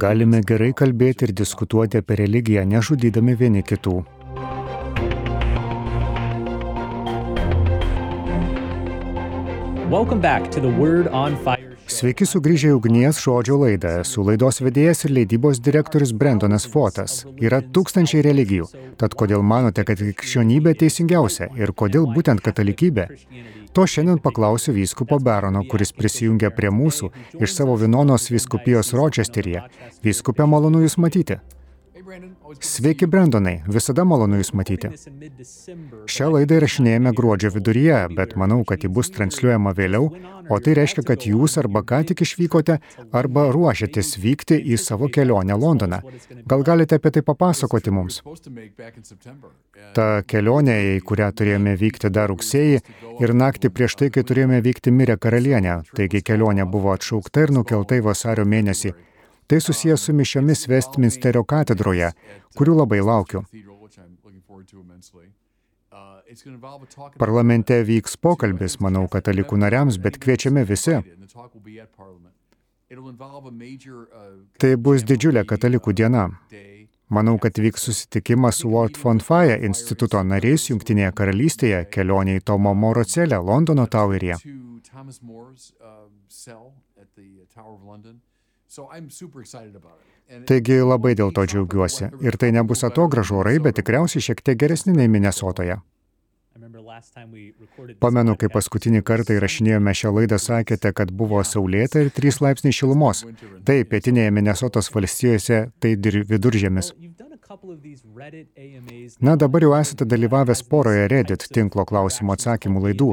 Galime gerai kalbėti ir diskutuoti apie religiją, nežudydami vieni kitų. Welcome back to the Word on Fire. Sveiki sugrįžę į ugnies žodžio laidą. Esu laidos vedėjas ir leidybos direktorius Brendonas Fotas. Yra tūkstančiai religijų. Tad kodėl manote, kad krikščionybė teisingiausia ir kodėl būtent katalikybė? To šiandien paklausiu vyskupo Barono, kuris prisijungia prie mūsų iš savo Vinonos vyskupijos Ročesteryje. Vyskupė malonu Jūs matyti. Sveiki, Brendonai, visada malonu Jūs matyti. Šią laidą įrašinėjame gruodžio viduryje, bet manau, kad ji bus transliuojama vėliau, o tai reiškia, kad Jūs arba ką tik išvykote, arba ruošiatės vykti į savo kelionę Londoną. Gal galite apie tai papasakoti mums? Ta kelionė, į kurią turėjome vykti dar rugsėjį ir naktį prieš tai, kai turėjome vykti mirę karalienę, taigi kelionė buvo atšaukta ir nukelta į vasario mėnesį. Tai susijęs su mišiomis Westminsterio katedroje, kurių labai laukiu. Parlamente vyks pokalbis, manau, katalikų nariams, bet kviečiame visi. Tai bus didžiulė katalikų diena. Manau, kad vyks susitikimas su World Fund Fire instituto nariais Junktinėje karalystėje, kelionė į Tomo Moro celę Londono Toweryje. Taigi labai dėl to džiaugiuosi. Ir tai nebus atogražų orai, bet tikriausiai šiek tiek geresni nei Minnesotoje. Pamenu, kai paskutinį kartą įrašinėjome šią laidą, sakėte, kad buvo saulėta ir 3 laipsniai šilumos. Tai pietinėje Minnesotos valstijose tai viduržėmis. Na, dabar jau esate dalyvavęs poroje Reddit tinklo klausimų atsakymų laidų.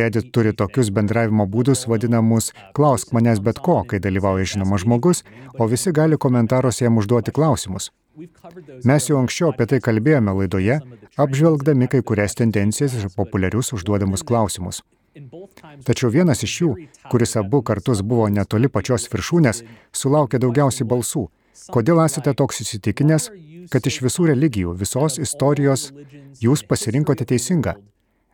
Reddit turi tokius bendravimo būdus vadinamus klausk manęs bet ko, kai dalyvauja žinomas žmogus, o visi gali komentaruose jam užduoti klausimus. Mes jau anksčiau apie tai kalbėjome laidoje, apžvelgdami kai kurias tendencijas ir populiarius užduodamus klausimus. Tačiau vienas iš jų, kuris abu kartus buvo netoli pačios viršūnės, sulaukė daugiausiai balsų. Kodėl esate toks įsitikinęs, kad iš visų religijų, visos istorijos jūs pasirinkote teisingą?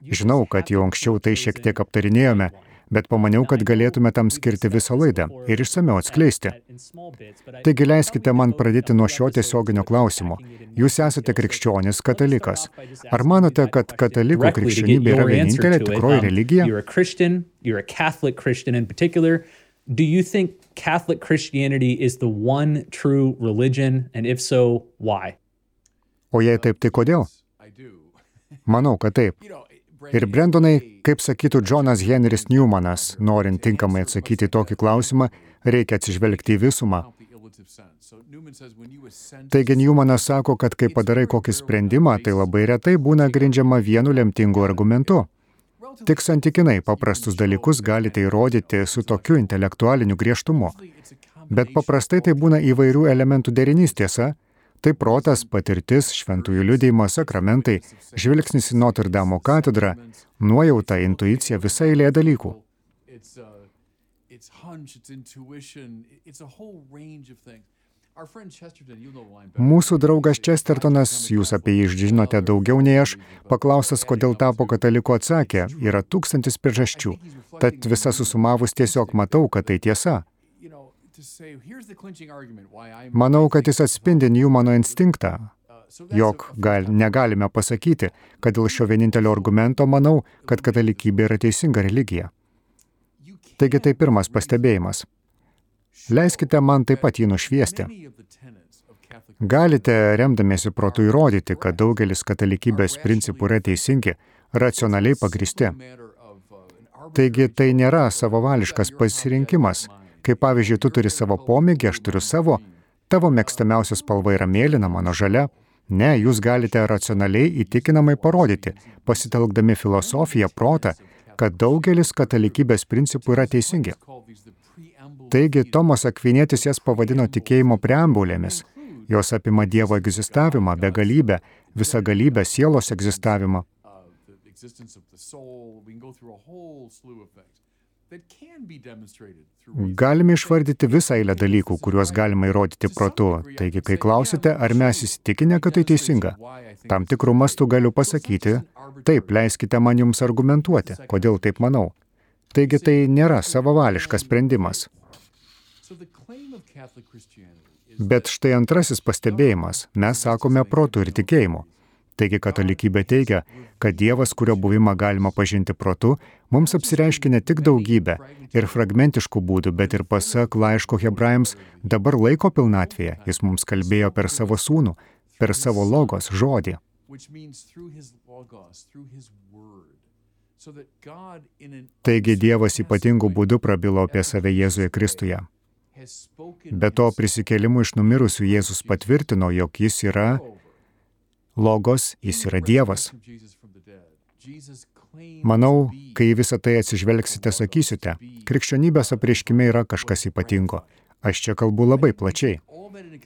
Žinau, kad jau anksčiau tai šiek tiek aptarinėjome, bet pamaniau, kad galėtume tam skirti visą laidą ir išsameu atskleisti. Taigi leiskite man pradėti nuo šio tiesioginio klausimo. Jūs esate krikščionis katalikas. Ar manote, kad katalikų krikščionybė yra vienintelė tikroji religija? Do you think Catholic Christianity is the one true religion, and if so, why? O jei taip, tai kodėl? Manau, kad taip. Ir Brendonai, kaip sakytų Džonas Henris Newmanas, norint tinkamai atsakyti tokį klausimą, reikia atsižvelgti į visumą. Taigi Newmanas sako, kad kai padarai kokį sprendimą, tai labai retai būna grindžiama vienu lemtingu argumentu. Tik santykinai paprastus dalykus galite įrodyti su tokiu intelektualiniu griežtumu. Bet paprastai tai būna įvairių elementų derinys tiesa, tai protas, patirtis, šventųjų liudėjimas, sakramentai, žvilgsnis į Notre Dame katedrą, nuojauta, intuicija, visa eilė dalykų. It's hunch, it's intuition, it's a whole range of things. Mūsų draugas Chestertonas, jūs apie jį žinote daugiau nei aš, paklausęs, kodėl tapo kataliku atsakė, yra tūkstantis priežasčių. Tad visą susumavus tiesiog matau, kad tai tiesa. Manau, kad jis atspindi Newmano instinktą, jog gal, negalime pasakyti, kad dėl šio vienintelio argumento manau, kad katalikybė yra teisinga religija. Taigi tai pirmas pastebėjimas. Leiskite man taip pat jį nušviesti. Galite, remdamiesi protų, įrodyti, kad daugelis katalikybės principų yra teisingi, racionaliai pagristi. Taigi tai nėra savavališkas pasirinkimas. Kaip pavyzdžiui, tu turi savo pomėgį, aš turiu savo, tavo mėgstamiausia spalva yra mėlyna, mano žalia. Ne, jūs galite racionaliai įtikinamai parodyti, pasitelkdami filosofiją, protą, kad daugelis katalikybės principų yra teisingi. Taigi Tomas Akvinėtis jas pavadino tikėjimo preambulėmis. Jos apima Dievo egzistavimą, begalybę, visagalybę, sielos egzistavimą. Galime išvardyti visą eilę dalykų, kuriuos galima įrodyti protu. Taigi, kai klausite, ar mes įsitikinę, kad tai teisinga, tam tikrų mastų galiu pasakyti, taip, leiskite man jums argumentuoti, kodėl taip manau. Taigi tai nėra savavališkas sprendimas. Bet štai antrasis pastebėjimas. Mes sakome protų ir tikėjimu. Taigi katalikybė teigia, kad Dievas, kurio buvimą galima pažinti protu, mums apsireiškia ne tik daugybę ir fragmentiškų būdų, bet ir pasak laiško hebrajams dabar laiko pilnatvėje. Jis mums kalbėjo per savo sūnų, per savo logos žodį. Taigi Dievas ypatingų būdų prabilo apie save Jėzuje Kristuje. Be to prisikėlimu iš numirusių Jėzus patvirtino, jog jis yra logos, jis yra Dievas. Manau, kai visą tai atsižvelgsite, sakysite, krikščionybės apreiškime yra kažkas ypatingo. Aš čia kalbu labai plačiai.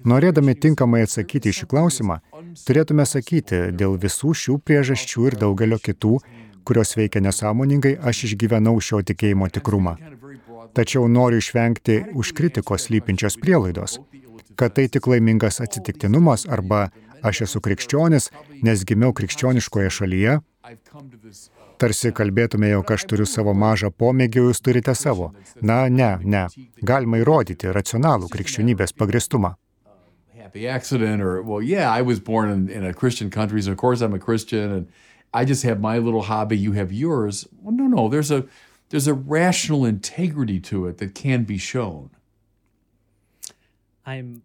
Norėdami tinkamai atsakyti į šį klausimą, turėtume sakyti, dėl visų šių priežasčių ir daugelio kitų, kurios veikia nesąmoningai, aš išgyvenau šio tikėjimo tikrumą. Tačiau noriu išvengti už kritikos lypinčios prielaidos, kad tai tik laimingas atsitiktinumas arba aš esu krikščionis, nes gimiau krikščioniškoje šalyje, tarsi kalbėtume, jog aš turiu savo mažą pomėgį, jūs turite savo. Na, ne, ne. Galima įrodyti racionalų krikščionybės pagristumą. Happy accident, or, well, yeah, I was born in, in a Christian country, so of course I'm a Christian, and I just have my little hobby, you have yours. Well, no, no, there's a, there's a rational integrity to it that can be shown. I'm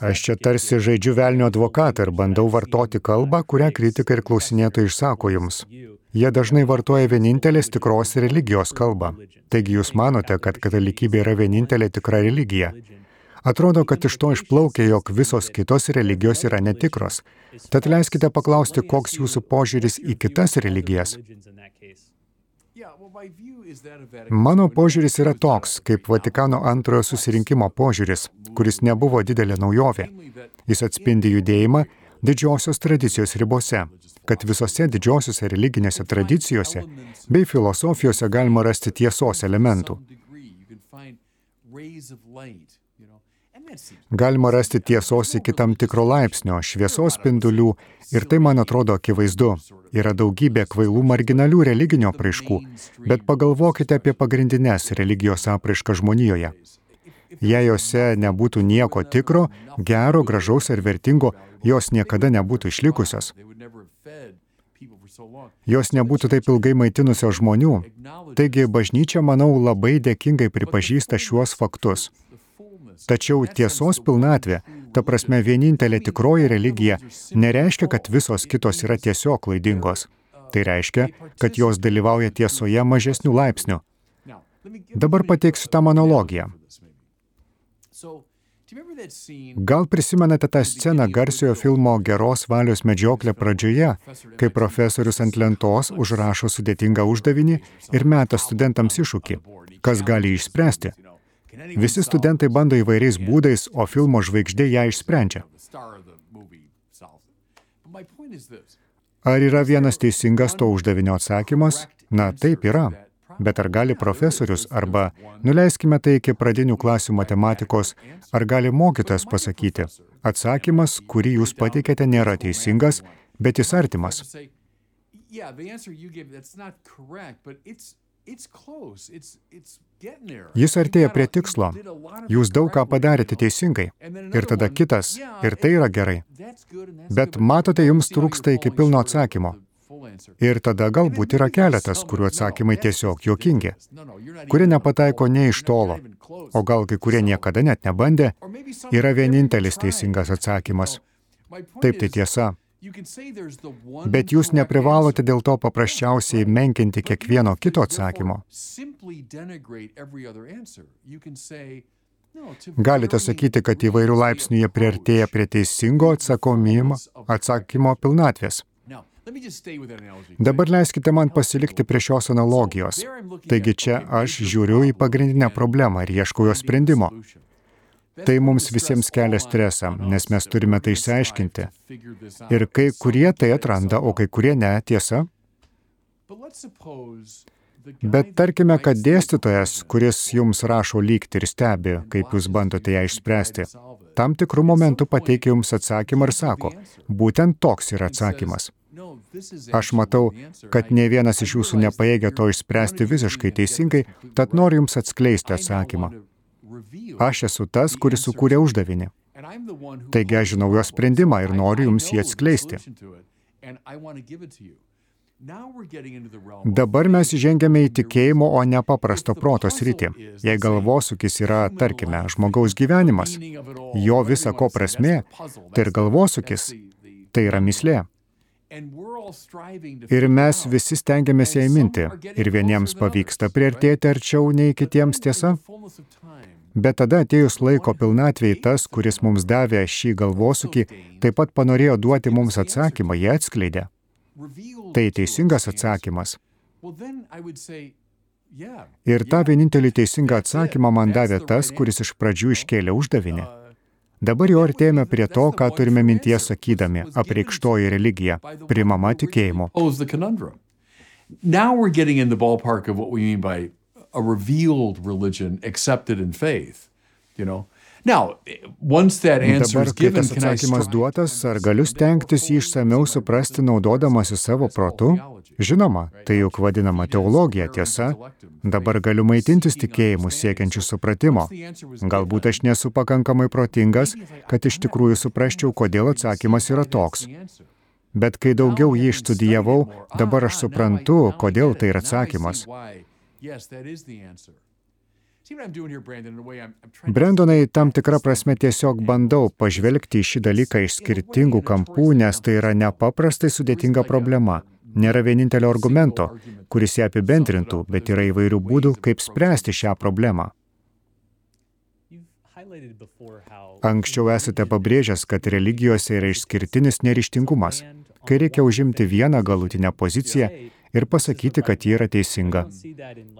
Aš čia tarsi žaidžiu velnio advokatą ir bandau vartoti kalbą, kurią kritikai ir klausinėtojai išsako jums. Jie dažnai vartoja vienintelės tikros religijos kalbą. Taigi jūs manote, kad katalikybė yra vienintelė tikra religija. Atrodo, kad iš to išplaukia, jog visos kitos religijos yra netikros. Tad leiskite paklausti, koks jūsų požiūris į kitas religijas. Mano požiūris yra toks, kaip Vatikano antrojo susirinkimo požiūris, kuris nebuvo didelė naujovė. Jis atspindi judėjimą didžiosios tradicijos ribose, kad visose didžiosiose religinėse tradicijose bei filosofijose galima rasti tiesos elementų. Galima rasti tiesos iki tam tikro laipsnio, šviesos spindulių ir tai man atrodo akivaizdu. Yra daugybė kvailų marginalių religinių apraiškų, bet pagalvokite apie pagrindinės religijos apraišką žmonijoje. Jei jose nebūtų nieko tikro, gero, gražaus ar vertingo, jos niekada nebūtų išlikusios. Jos nebūtų taip ilgai maitinusios žmonių. Taigi bažnyčia, manau, labai dėkingai pripažįsta šiuos faktus. Tačiau tiesos pilnatvė, ta prasme vienintelė tikroji religija, nereiškia, kad visos kitos yra tiesiog klaidingos. Tai reiškia, kad jos dalyvauja tiesoje mažesnių laipsnių. Dabar pateiksiu tą monologiją. Gal prisimenate tą sceną garsiojo filmo Geros valios medžioklė pradžioje, kai profesorius ant lentos užrašo sudėtingą uždavinį ir meta studentams iššūkį, kas gali išspręsti. Visi studentai bando įvairiais būdais, o filmo žvaigždė ją išsprendžia. Ar yra vienas teisingas to uždavinio atsakymas? Na, taip yra. Bet ar gali profesorius arba, nuleiskime tai iki pradinių klasių matematikos, ar gali mokytas pasakyti, atsakymas, kurį jūs pateikėte, nėra teisingas, bet jis artimas. Yeah, the answer you gave, that's not correct, but it's it's close. It's it's. Jis artėja prie tikslo. Jūs daug ką padarėte teisingai. Ir tada kitas. Ir tai yra gerai. Bet matote, jums trūksta iki pilno atsakymo. Ir tada galbūt yra keletas, kurių atsakymai tiesiog juokingi, kurie nepataiko nei iš tolo, o gal kai kurie niekada net nebandė, yra vienintelis teisingas atsakymas. Taip, tai tiesa. Bet jūs neprivalote dėl to paprasčiausiai menkinti kiekvieno kito atsakymo. Galite sakyti, kad įvairių laipsnių jie priartėja prie teisingo atsakymo pilnatvės. Dabar leiskite man pasilikti prie šios analogijos. Taigi čia aš žiūriu į pagrindinę problemą ir ieškau jos sprendimo. Tai mums visiems kelia stresą, nes mes turime tai išsiaiškinti. Ir kai kurie tai atranda, o kai kurie ne, tiesa. Bet tarkime, kad dėstytojas, kuris jums rašo lygti ir stebi, kaip jūs bandote ją išspręsti, tam tikrų momentų pateikia jums atsakymą ir sako, būtent toks yra atsakymas. Aš matau, kad ne vienas iš jūsų nepajėgia to išspręsti visiškai teisingai, tad noriu jums atskleisti atsakymą. Aš esu tas, kuris sukūrė uždavinį. Taigi aš žinau jo sprendimą ir noriu jums jį atskleisti. Dabar mes žengėme į tikėjimo, o ne paprasto proto sritį. Jei galvosūkis yra, tarkime, žmogaus gyvenimas, jo visa ko prasme, tai ir galvosūkis, tai yra mislė. Ir mes visi stengiamės ją įminti. Ir vieniems pavyksta priartėti arčiau nei kitiems tiesa. Bet tada atėjus laiko pilnatvėjai tas, kuris mums davė šį galvosūkį, taip pat panorėjo duoti mums atsakymą, jie atskleidė. Tai teisingas atsakymas. Ir tą vienintelį teisingą atsakymą man davė tas, kuris iš pradžių iškėlė uždavinį. Dabar jau artėjame prie to, ką turime mintie sakydami - apreikštoji religija, primama tikėjimu. A revealed religion accepted in faith, you know. Now, once that answer Dabar, is kai given, tas can I atsakymas duotas, ar galiu stengtis jį išsameu suprasti naudodamasi savo protu? Žinoma, tai juk vadinama teologija, tiesa. Dabar galiu maitintis tikėjimu siekiančių supratimo. Galbūt aš nesu pakankamai protingas, kad iš tikrųjų suprasčiau, kodėl atsakymas yra toks. Bet kai daugiau jį išstudijavau, dabar aš suprantu, kodėl tai yra atsakymas. Brendonai, tam tikrą prasme tiesiog bandau pažvelgti į šį dalyką iš skirtingų kampų, nes tai yra nepaprastai sudėtinga problema. Nėra vienintelio argumento, kuris ją apibendrintų, bet yra įvairių būdų, kaip spręsti šią problemą. Anksčiau esate pabrėžęs, kad religijose yra išskirtinis nerištingumas, kai reikia užimti vieną galutinę poziciją ir pasakyti, kad ji yra teisinga.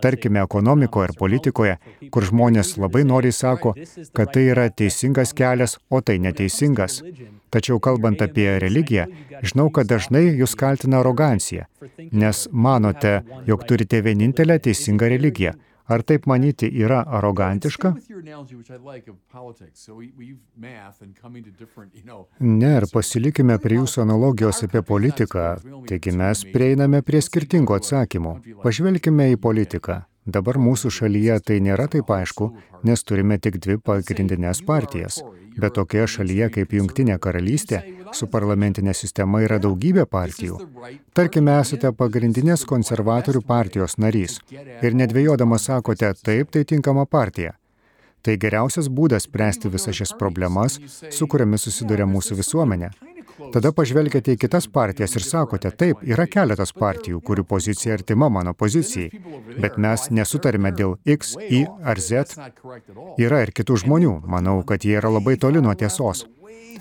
Tarkime, ekonomikoje ir politikoje, kur žmonės labai noriai sako, kad tai yra teisingas kelias, o tai neteisingas. Tačiau kalbant apie religiją, žinau, kad dažnai jūs kaltina arogancija, nes manote, jog turite vienintelę teisingą religiją. Ar taip manyti yra arogantiška? Ne, ir pasilikime prie jūsų analogijos apie politiką. Taigi mes prieiname prie skirtingų atsakymų. Pažvelkime į politiką. Dabar mūsų šalyje tai nėra taip aišku, nes turime tik dvi pagrindinės partijas. Bet tokioje šalyje kaip Junktinė karalystė, su parlamentinė sistema yra daugybė partijų. Tarkime, esate pagrindinės konservatorių partijos narys ir nedvėjodamas sakote, taip, tai tinkama partija. Tai geriausias būdas spręsti visas šias problemas, su kuriamis susiduria mūsų visuomenė. Tada pažvelgiate į kitas partijas ir sakote, taip, yra keletas partijų, kurių pozicija artima mano pozicijai, bet mes nesutarime dėl X, Y ar Z. Yra ir kitų žmonių, manau, kad jie yra labai toli nuo tiesos.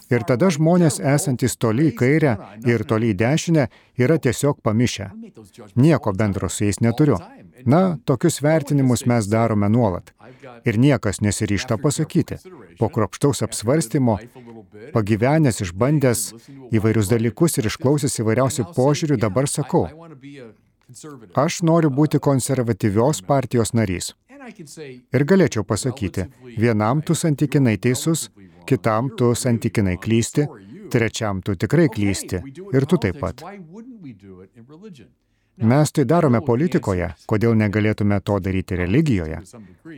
Ir tada žmonės esantys toli į kairę ir toli į dešinę yra tiesiog pamišę. Nieko bendro su jais neturiu. Na, tokius vertinimus mes darome nuolat. Ir niekas nesiryšta pasakyti. Po kropštaus apsvarstymo, pagyvenęs, išbandęs įvairius dalykus ir išklausęs įvairiausių požiūrių, dabar sakau, aš noriu būti konservatyvios partijos narys. Ir galėčiau pasakyti, vienam tu santykinai teisus, kitam tu santykinai klysti, trečiam tu tikrai klysti ir tu taip pat. Mes tai darome politikoje, kodėl negalėtume to daryti religijoje?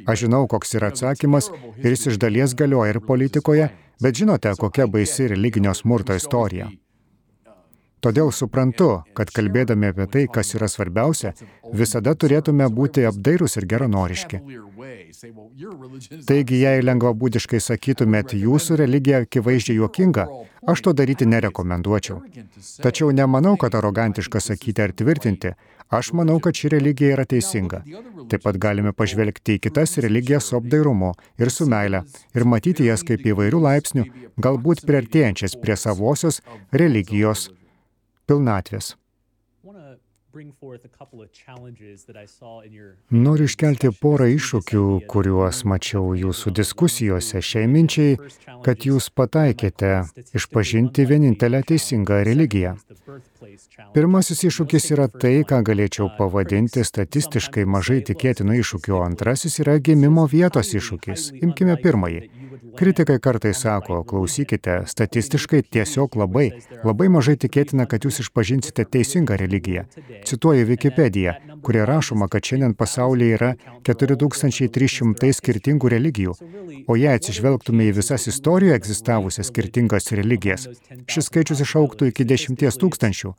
Aš žinau, koks yra atsakymas ir jis iš dalies galioja ir politikoje, bet žinote, kokia baisi religinio smurto istorija. Todėl suprantu, kad kalbėdami apie tai, kas yra svarbiausia, visada turėtume būti apdairūs ir geranoriški. Taigi, jei lengvabūdiškai sakytumėt, jūsų religija akivaizdžiai juokinga, aš to daryti nerekomenduočiau. Tačiau nemanau, kad arogantiška sakyti ar tvirtinti, aš manau, kad ši religija yra teisinga. Taip pat galime pažvelgti į kitas religijas su apdairumu ir su meile ir matyti jas kaip įvairių laipsnių, galbūt priartėjančias prie savosios religijos pilnatvės. Noriu iškelti porą iššūkių, kuriuos mačiau jūsų diskusijose šiai minčiai, kad jūs pataikėte išpažinti vienintelę teisingą religiją. Pirmasis iššūkis yra tai, ką galėčiau pavadinti statistiškai mažai tikėtinu iššūkiu, o antrasis yra gimimo vietos iššūkis. Imkime pirmąjį. Kritikai kartais sako, klausykite, statistiškai tiesiog labai, labai mažai tikėtina, kad jūs išpažinsite teisingą religiją. Cituoju Wikipediją, kurie rašoma, kad šiandien pasaulyje yra 4300 skirtingų religijų, o jei atsižvelgtume į visas istorijoje egzistavusias skirtingas religijas, šis skaičius išauktų iki 10 tūkstančių.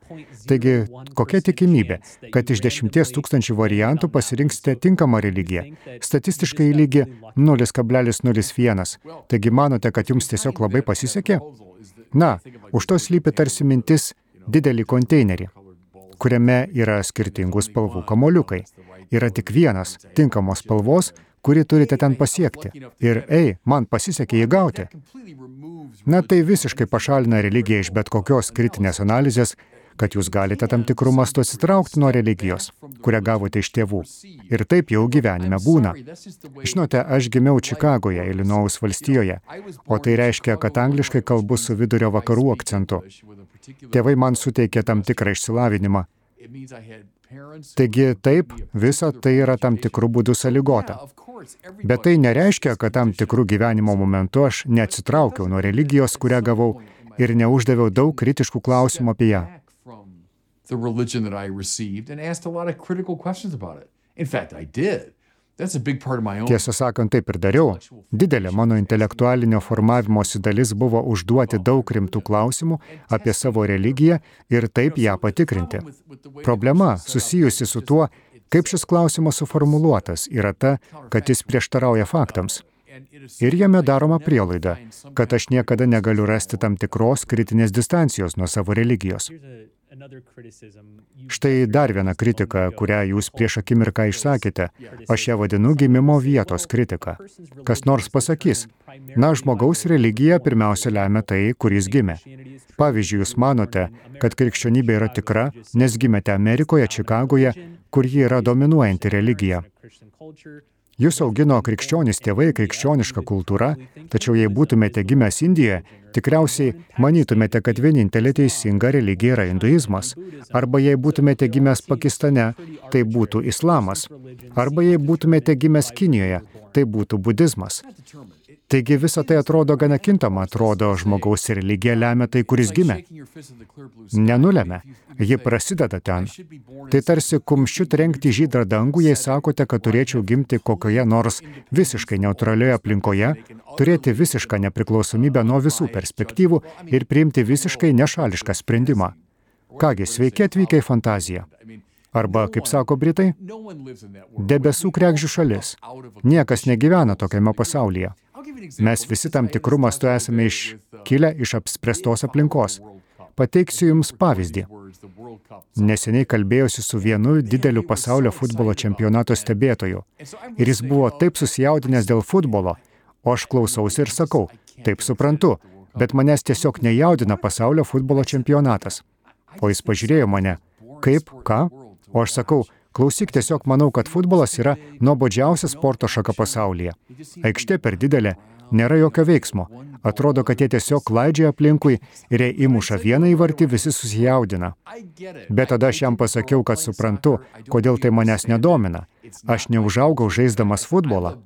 Taigi, kokia tikimybė, kad iš 10 tūkstančių variantų pasirinksite tinkamą religiją? Statistiškai lygi 0,01. Taigi manote, kad jums tiesiog labai pasisekė? Na, už to slypi tarsi mintis didelį konteinerį, kuriame yra skirtingų spalvų kamoliukai. Yra tik vienas tinkamos spalvos, kurį turite ten pasiekti. Ir ei, man pasisekė jį gauti. Na tai visiškai pašalina religiją iš bet kokios kritinės analizės kad jūs galite tam tikrų mastų atsitraukti nuo religijos, kurią gavote iš tėvų. Ir taip jau gyvenime būna. Žinote, aš gimiau Čikagoje, Ilinojaus valstijoje, o tai reiškia, kad angliškai kalbu su vidurio vakarų akcentu. Tėvai man suteikė tam tikrą išsilavinimą. Taigi taip, visa tai yra tam tikrų būdų sąlygota. Bet tai nereiškia, kad tam tikrų gyvenimo momentu aš neatsitraukiau nuo religijos, kurią gavau ir neuždaviau daug kritiškų klausimų apie ją the religion that I received and asked a lot of critical questions about it. In fact, I did. Tiesą sakant, taip ir dariau. Didelė mano intelektualinio formavimosi dalis buvo užduoti daug rimtų klausimų apie savo religiją ir taip ją patikrinti. Problema susijusi su tuo, kaip šis klausimas suformuluotas, yra ta, kad jis prieštarauja faktams. Ir jame daroma prielaida, kad aš niekada negaliu rasti tam tikros kritinės distancijos nuo savo religijos. Štai dar viena kritika, kurią jūs prieš akimirką išsakėte. Aš ją vadinu gimimo vietos kritika. Kas nors pasakys, na, žmogaus religija pirmiausia lemia tai, kur jis gimė. Pavyzdžiui, jūs manote, kad krikščionybė yra tikra, nes gimėte Amerikoje, Čikagoje, kur ji yra dominuojanti religija. Jūs augino krikščionys tėvai, krikščioniška kultūra, tačiau jei būtumėte gimęs Indijoje, tikriausiai manytumėte, kad vienintelė teisinga religija yra hinduizmas. Arba jei būtumėte gimęs Pakistane, tai būtų islamas. Arba jei būtumėte gimęs Kinijoje, tai būtų budizmas. Taigi visa tai atrodo gana kintama, atrodo žmogaus religija lemia tai, kuris gimė. Nenulėmė, ji prasideda ten. Tai tarsi kumščiu trenkti žydrą dangų, jei sakote, kad turėčiau gimti kokioje nors visiškai neutralioje aplinkoje, turėti visišką nepriklausomybę nuo visų perspektyvų ir priimti visiškai nešališką sprendimą. Kągi, sveiki atvykę į fantaziją. Arba, kaip sako Britai, debesų krekžių šalis. Niekas negyvena tokiame pasaulyje. Mes visi tam tikrų mastų esame iškilę iš apspręstos aplinkos. Pateiksiu Jums pavyzdį. Neseniai kalbėjosi su vienu dideliu pasaulio futbolo čempionato stebėtoju. Ir jis buvo taip susijaudinęs dėl futbolo, o aš klausausi ir sakau, taip suprantu, bet manęs tiesiog nejaudina pasaulio futbolo čempionatas. O jis pažiūrėjo mane, kaip, ką, o aš sakau, Klausyk, tiesiog manau, kad futbolas yra nuobodžiausia sporto šaka pasaulyje. Aikštė per didelė, nėra jokio veiksmo. Atrodo, kad jie tiesiog klaidžia aplinkui ir jei įmuša vieną įvartį, visi susijaudina. Bet tada aš jam pasakiau, kad suprantu, kodėl tai manęs nedomina. Aš neužaugau žaisdamas futbolą.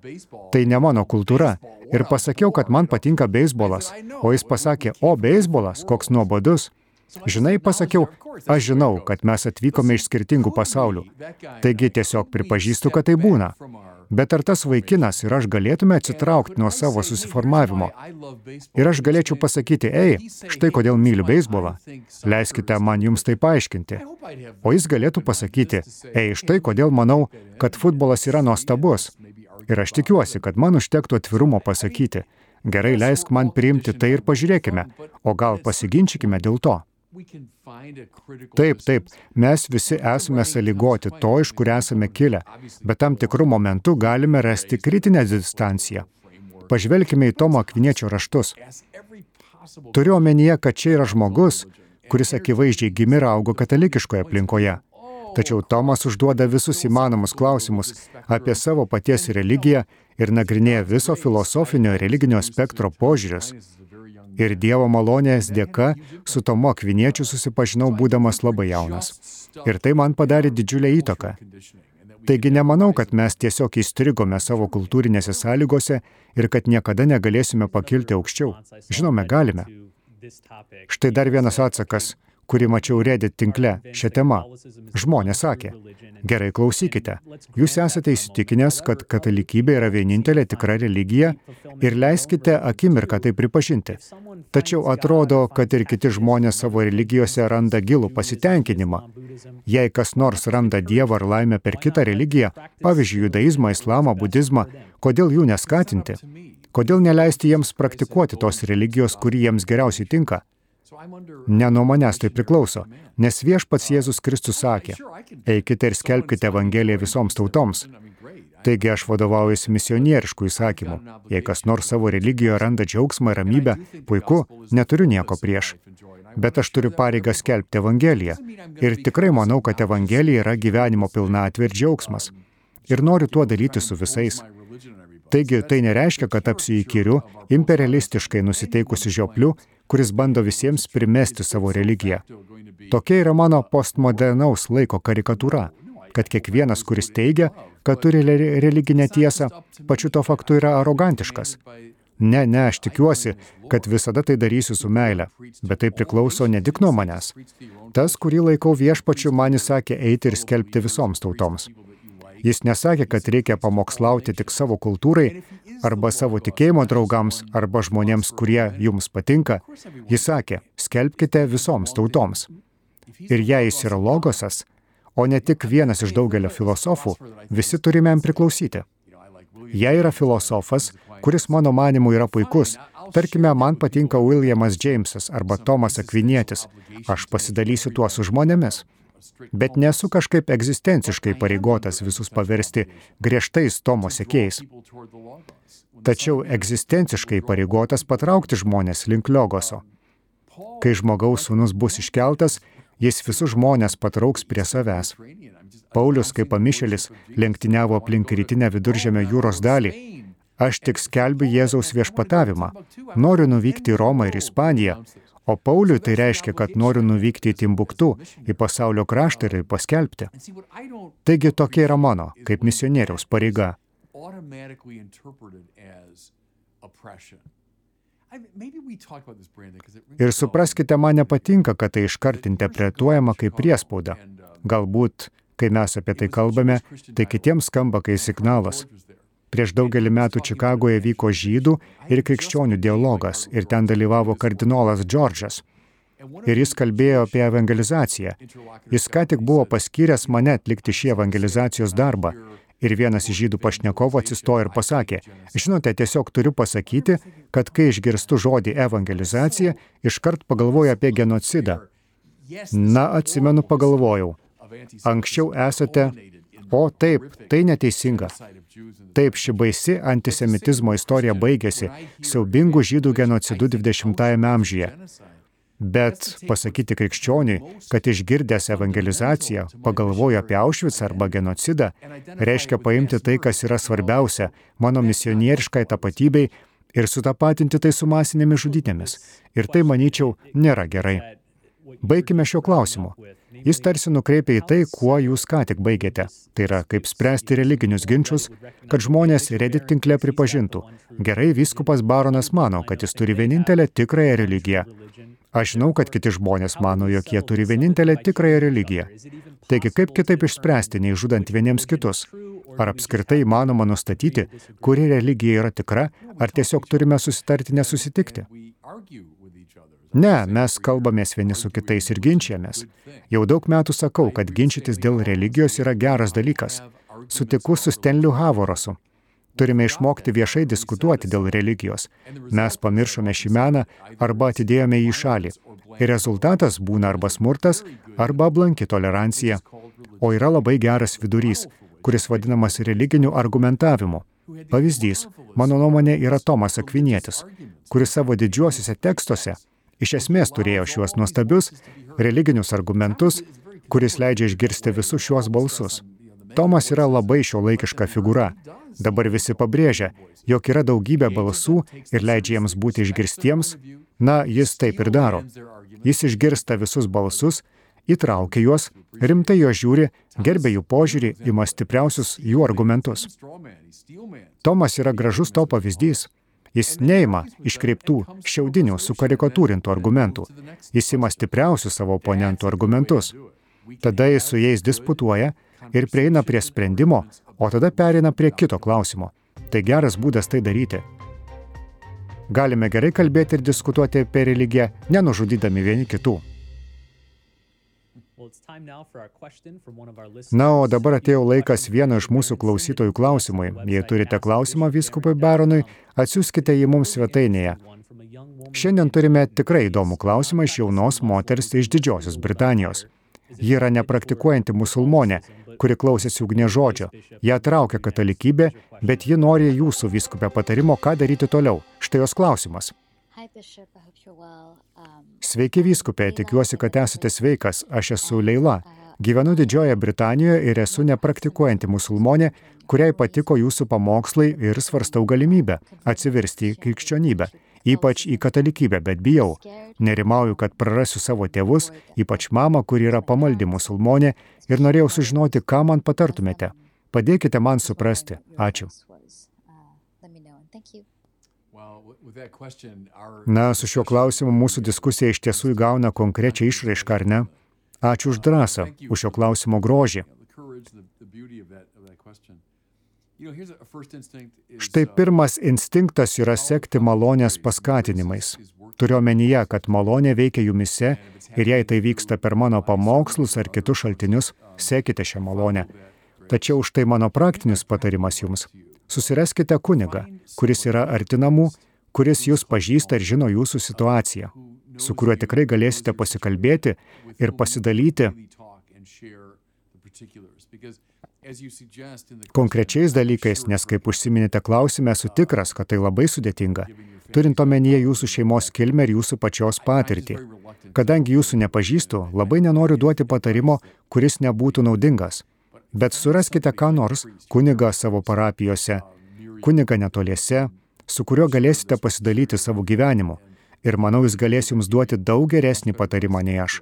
Tai ne mano kultūra. Ir pasakiau, kad man patinka beisbolas. O jis pasakė, o beisbolas, koks nuobodus. Žinai, pasakiau, aš žinau, kad mes atvykome iš skirtingų pasaulių. Taigi tiesiog pripažįstu, kad tai būna. Bet ar tas vaikinas ir aš galėtume atsitraukti nuo savo susiformavimo? Ir aš galėčiau pasakyti, ei, štai kodėl myliu beisbolą. Leiskite man jums tai paaiškinti. O jis galėtų pasakyti, ei, štai kodėl manau, kad futbolas yra nuostabus. Ir aš tikiuosi, kad man užtektų atvirumo pasakyti. Gerai, leisk man priimti tai ir pažiūrėkime, o gal pasiginčykime dėl to. Taip, taip, mes visi esame sąlygoti to, iš kur esame kilę, bet tam tikrų momentų galime rasti kritinę distanciją. Pažvelkime į Tomo Akviniečio raštus. Turiu omenyje, kad čia yra žmogus, kuris akivaizdžiai gimė ir augo katalikiškoje aplinkoje. Tačiau Tomas užduoda visus įmanomus klausimus apie savo paties religiją ir nagrinėja viso filosofinio ir religinio spektro požiūrius. Ir Dievo malonės dėka su Tomu Akviniečiu susipažinau būdamas labai jaunas. Ir tai man padarė didžiulę įtaką. Taigi nemanau, kad mes tiesiog įstrigome savo kultūrinėse sąlygose ir kad niekada negalėsime pakilti aukščiau. Žinome, galime. Štai dar vienas atsakas kurį mačiau Reddit tinkle šią temą. Žmonės sakė, gerai klausykite, jūs esate įsitikinęs, kad katalikybė yra vienintelė tikra religija ir leiskite akimirką tai pripažinti. Tačiau atrodo, kad ir kiti žmonės savo religijose randa gilų pasitenkinimą. Jei kas nors randa Dievą ar laimę per kitą religiją, pavyzdžiui, judaizmą, islamą, budizmą, kodėl jų neskatinti? Kodėl neleisti jiems praktikuoti tos religijos, kuri jiems geriausiai tinka? Ne nuo manęs tai priklauso, nes viešpats Jėzus Kristus sakė, eikite ir skelbkite Evangeliją visoms tautoms. Taigi aš vadovaujuosi misionieriškų įsakymų. Jei kas nors savo religijoje randa džiaugsmą ir ramybę, puiku, neturiu nieko prieš. Bet aš turiu pareigą skelbti Evangeliją. Ir tikrai manau, kad Evangelija yra gyvenimo pilnatvė ir džiaugsmas. Ir noriu tuo dalyti su visais. Taigi tai nereiškia, kad tapsiu įkyriu, imperialistiškai nusiteikusiu žiopliu kuris bando visiems primesti savo religiją. Tokia yra mano postmodernaus laiko karikatūra, kad kiekvienas, kuris teigia, kad turi religinę tiesą, pačiu to faktu yra arogantiškas. Ne, ne, aš tikiuosi, kad visada tai darysiu su meile, bet tai priklauso ne tik nuo manęs. Tas, kurį laikau viešpačiu, man įsakė eiti ir skelbti visoms tautoms. Jis nesakė, kad reikia pamokslauti tik savo kultūrai arba savo tikėjimo draugams arba žmonėms, kurie jums patinka. Jis sakė, skelbkite visoms tautoms. Ir jei jis yra logosas, o ne tik vienas iš daugelio filosofų, visi turime jam priklausyti. Jei yra filosofas, kuris mano manimu yra puikus, tarkime, man patinka Williamas Jamesas arba Tomas Akvinietis, aš pasidalysiu tuo su žmonėmis bet nesu kažkaip egzistenciškai pareigotas visus paversti griežtais Tomo sekėjais. Tačiau egzistenciškai pareigotas patraukti žmonės link liogoso. Kai žmogaus sūnus bus iškeltas, jis visus žmonės patrauks prie savęs. Paulius, kaip pamišelis, lenktyniavo aplink rytinę viduržėmio jūros dalį. Aš tik skelbiu Jėzaus viešpatavimą. Noriu nuvykti į Romą ir Ispaniją, O Pauliui tai reiškia, kad noriu nuvykti į Timbuktų, į pasaulio kraštą ir paskelbti. Taigi tokia yra mano, kaip misionieriaus pareiga. Ir supraskite, man nepatinka, kad tai iškart interpretuojama kaip priespauda. Galbūt, kai mes apie tai kalbame, tai kitiems skamba kaip signalas. Prieš daugelį metų Čikagoje vyko žydų ir krikščionių dialogas ir ten dalyvavo kardinolas Džordžas. Ir jis kalbėjo apie evangelizaciją. Jis ką tik buvo paskyręs mane atlikti šį evangelizacijos darbą. Ir vienas iš žydų pašnekovų atsistojo ir pasakė, žinote, tiesiog turiu pasakyti, kad kai išgirstu žodį evangelizacija, iškart pagalvoju apie genocidą. Na, atsimenu, pagalvojau. Anksčiau esate, o taip, tai neteisinga. Taip, ši baisi antisemitizmo istorija baigėsi siaubingų žydų genocidu 20-ame amžiuje. Bet pasakyti krikščioniui, kad išgirdęs evangelizaciją pagalvoju apie Aušvicą arba genocidą, reiškia paimti tai, kas yra svarbiausia mano misionieriškai tapatybei ir sutapatinti tai su masinėmis žudynėmis. Ir tai, manyčiau, nėra gerai. Baigime šio klausimu. Jis tarsi nukreipia į tai, kuo jūs ką tik baigėte. Tai yra, kaip spręsti religinius ginčius, kad žmonės Reddit tinkle pripažintų. Gerai, vyskupas baronas mano, kad jis turi vienintelę tikrąją religiją. Aš žinau, kad kiti žmonės mano, jog jie turi vienintelę tikrąją religiją. Taigi, kaip kitaip išspręsti, nei žudant vieniems kitus? Ar apskritai įmanoma nustatyti, kuri religija yra tikra, ar tiesiog turime susitarti nesusitikti? Ne, mes kalbamės vieni su kitais ir ginčiamės. Jau daug metų sakau, kad ginčytis dėl religijos yra geras dalykas. Sutiku su Stenliu Havorosu. Turime išmokti viešai diskutuoti dėl religijos. Mes pamiršome šį meną arba atidėjome į šalį. Ir rezultatas būna arba smurtas, arba blanki tolerancija. O yra labai geras vidurys, kuris vadinamas religiniu argumentavimu. Pavyzdys, mano nuomonė, yra Tomas Akvinietis, kuris savo didžiuosiuose tekstuose iš esmės turėjo šiuos nuostabius religinius argumentus, kuris leidžia išgirsti visus šiuos balsus. Tomas yra labai šio laikiška figūra. Dabar visi pabrėžia, jog yra daugybė balsų ir leidžia jiems būti išgirstiems. Na, jis taip ir daro. Jis išgirsta visus balsus, įtraukia juos, rimtai juos žiūri, gerbė jų požiūrį, ima stipriausius jų argumentus. Tomas yra gražus to pavyzdys. Jis neima iškreiptų, šiaudinių, sukarikatūrintų argumentų. Jis ima stipriausių savo oponentų argumentus. Tada jis su jais disputuoja ir prieina prie sprendimo, o tada pereina prie kito klausimo. Tai geras būdas tai daryti. Galime gerai kalbėti ir diskutuoti apie religiją, nenužudydami vieni kitų. Na, o dabar atėjo laikas vieno iš mūsų klausytojų klausimui. Jei turite klausimą vyskupui Baronui, atsiųskite jį mums svetainėje. Šiandien turime tikrai įdomų klausimą iš jaunos moters iš Didžiosios Britanijos. Ji yra nepraktikuojanti musulmonė, kuri klausėsi ugnė žodžio. Ją traukia katalikybė, bet ji nori jūsų vyskupę patarimo, ką daryti toliau. Štai jos klausimas. Sveiki vyskupė, tikiuosi, kad esate sveikas. Aš esu Leila. Gyvenu Didžiojoje Britanijoje ir esu nepraktikuojanti musulmonė, kuriai patiko jūsų pamokslai ir svarstau galimybę atsiversti į krikščionybę ypač į katalikybę, bet bijau. Nerimauju, kad prarasiu savo tėvus, ypač mamą, kuri yra pamaldi musulmonė, ir norėjau sužinoti, ką man patartumėte. Padėkite man suprasti. Ačiū. Na, su šiuo klausimu mūsų diskusija iš tiesų įgauna konkrečią išraišką, ar ne? Ačiū už drąsą, už šio klausimo grožį. Štai pirmas instinktas yra sekti malonės paskatinimais. Turiu omenyje, kad malonė veikia jumise ir jei tai vyksta per mano pamokslus ar kitus šaltinius, sekite šią malonę. Tačiau štai mano praktinis patarimas jums. Susiraskite kunigą, kuris yra artinamų, kuris jūs pažįsta ir žino jūsų situaciją, su kuriuo tikrai galėsite pasikalbėti ir pasidalyti konkrečiais dalykais, nes kaip užsiminėte klausime, esu tikras, kad tai labai sudėtinga, turint omenyje jūsų šeimos kilmę ir jūsų pačios patirtį. Kadangi jūsų nepažįstu, labai nenoriu duoti patarimo, kuris nebūtų naudingas. Bet suraskite ką nors, kunigą savo parapijose, kunigą netoliese, su kuriuo galėsite pasidalyti savo gyvenimu. Ir manau, jis galės jums duoti daug geresnį patarimą nei aš.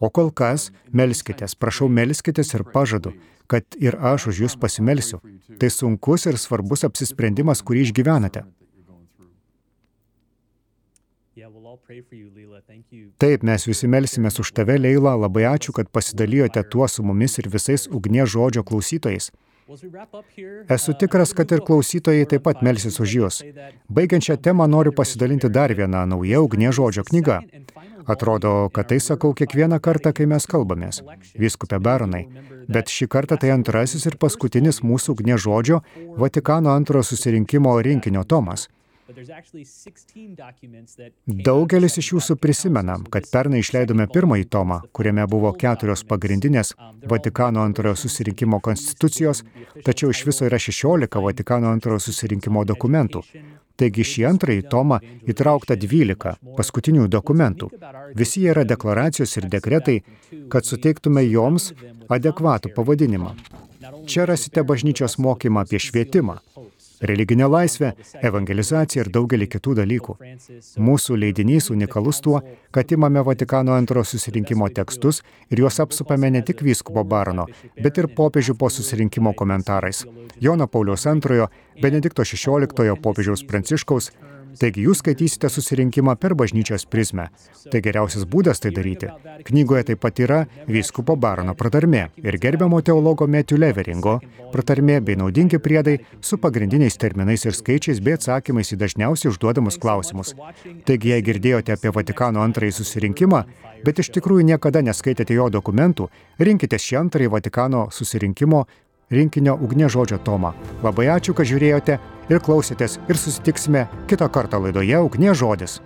O kol kas, melskitės, prašau, melskitės ir pažadu, kad ir aš už jūs pasimelsiu. Tai sunkus ir svarbus apsisprendimas, kurį išgyvenate. Taip, mes visi melsimės už tave, Leila, labai ačiū, kad pasidalijote tuo su mumis ir visais ugnie žodžio klausytojais. Esu tikras, kad ir klausytojai taip pat melsis už jūs. Baigiant šią temą noriu pasidalinti dar vieną naują ugnie žodžio knygą. Atrodo, kad tai sakau kiekvieną kartą, kai mes kalbamės. Viskupė Baronai. Bet šį kartą tai antrasis ir paskutinis mūsų ugnie žodžio Vatikano antrojo susirinkimo rinkinio tomas. Daugelis iš jūsų prisimena, kad pernai išleidome pirmąjį tomą, kuriame buvo keturios pagrindinės Vatikano antrojo susirinkimo konstitucijos, tačiau iš viso yra 16 Vatikano antrojo susirinkimo dokumentų. Taigi šį antrąjį tomą įtraukta 12 paskutinių dokumentų. Visi jie yra deklaracijos ir dekretai, kad suteiktume joms adekvatų pavadinimą. Čia rasite bažnyčios mokymą apie švietimą, religinę laisvę, evangelizaciją ir daugelį kitų dalykų. Mūsų leidinys unikalus tuo, kad imame Vatikano antro susirinkimo tekstus ir juos apsupame ne tik vyskupo barono, bet ir popiežių po susirinkimo komentarais. Jono Pauliaus antrojo, Benedikto XVI popiežiaus Pranciškaus, Taigi jūs skaitysite susirinkimą per bažnyčios prizmę. Tai geriausias būdas tai daryti. Knygoje taip pat yra vyskupo barono pratarmė ir gerbiamo teologo Metiu Leveringo pratarmė bei naudingi priedai su pagrindiniais terminais ir skaičiais bei atsakymais į dažniausiai užduodamus klausimus. Taigi, jei girdėjote apie Vatikano antrąjį susirinkimą, bet iš tikrųjų niekada neskaitėte jo dokumentų, rinkite šį antrąjį Vatikano susirinkimo rinkinio Ugnė žodžio tomą. Labai ačiū, kad žiūrėjote ir klausėtės ir susitiksime kitą kartą laidoje Ugnė žodis.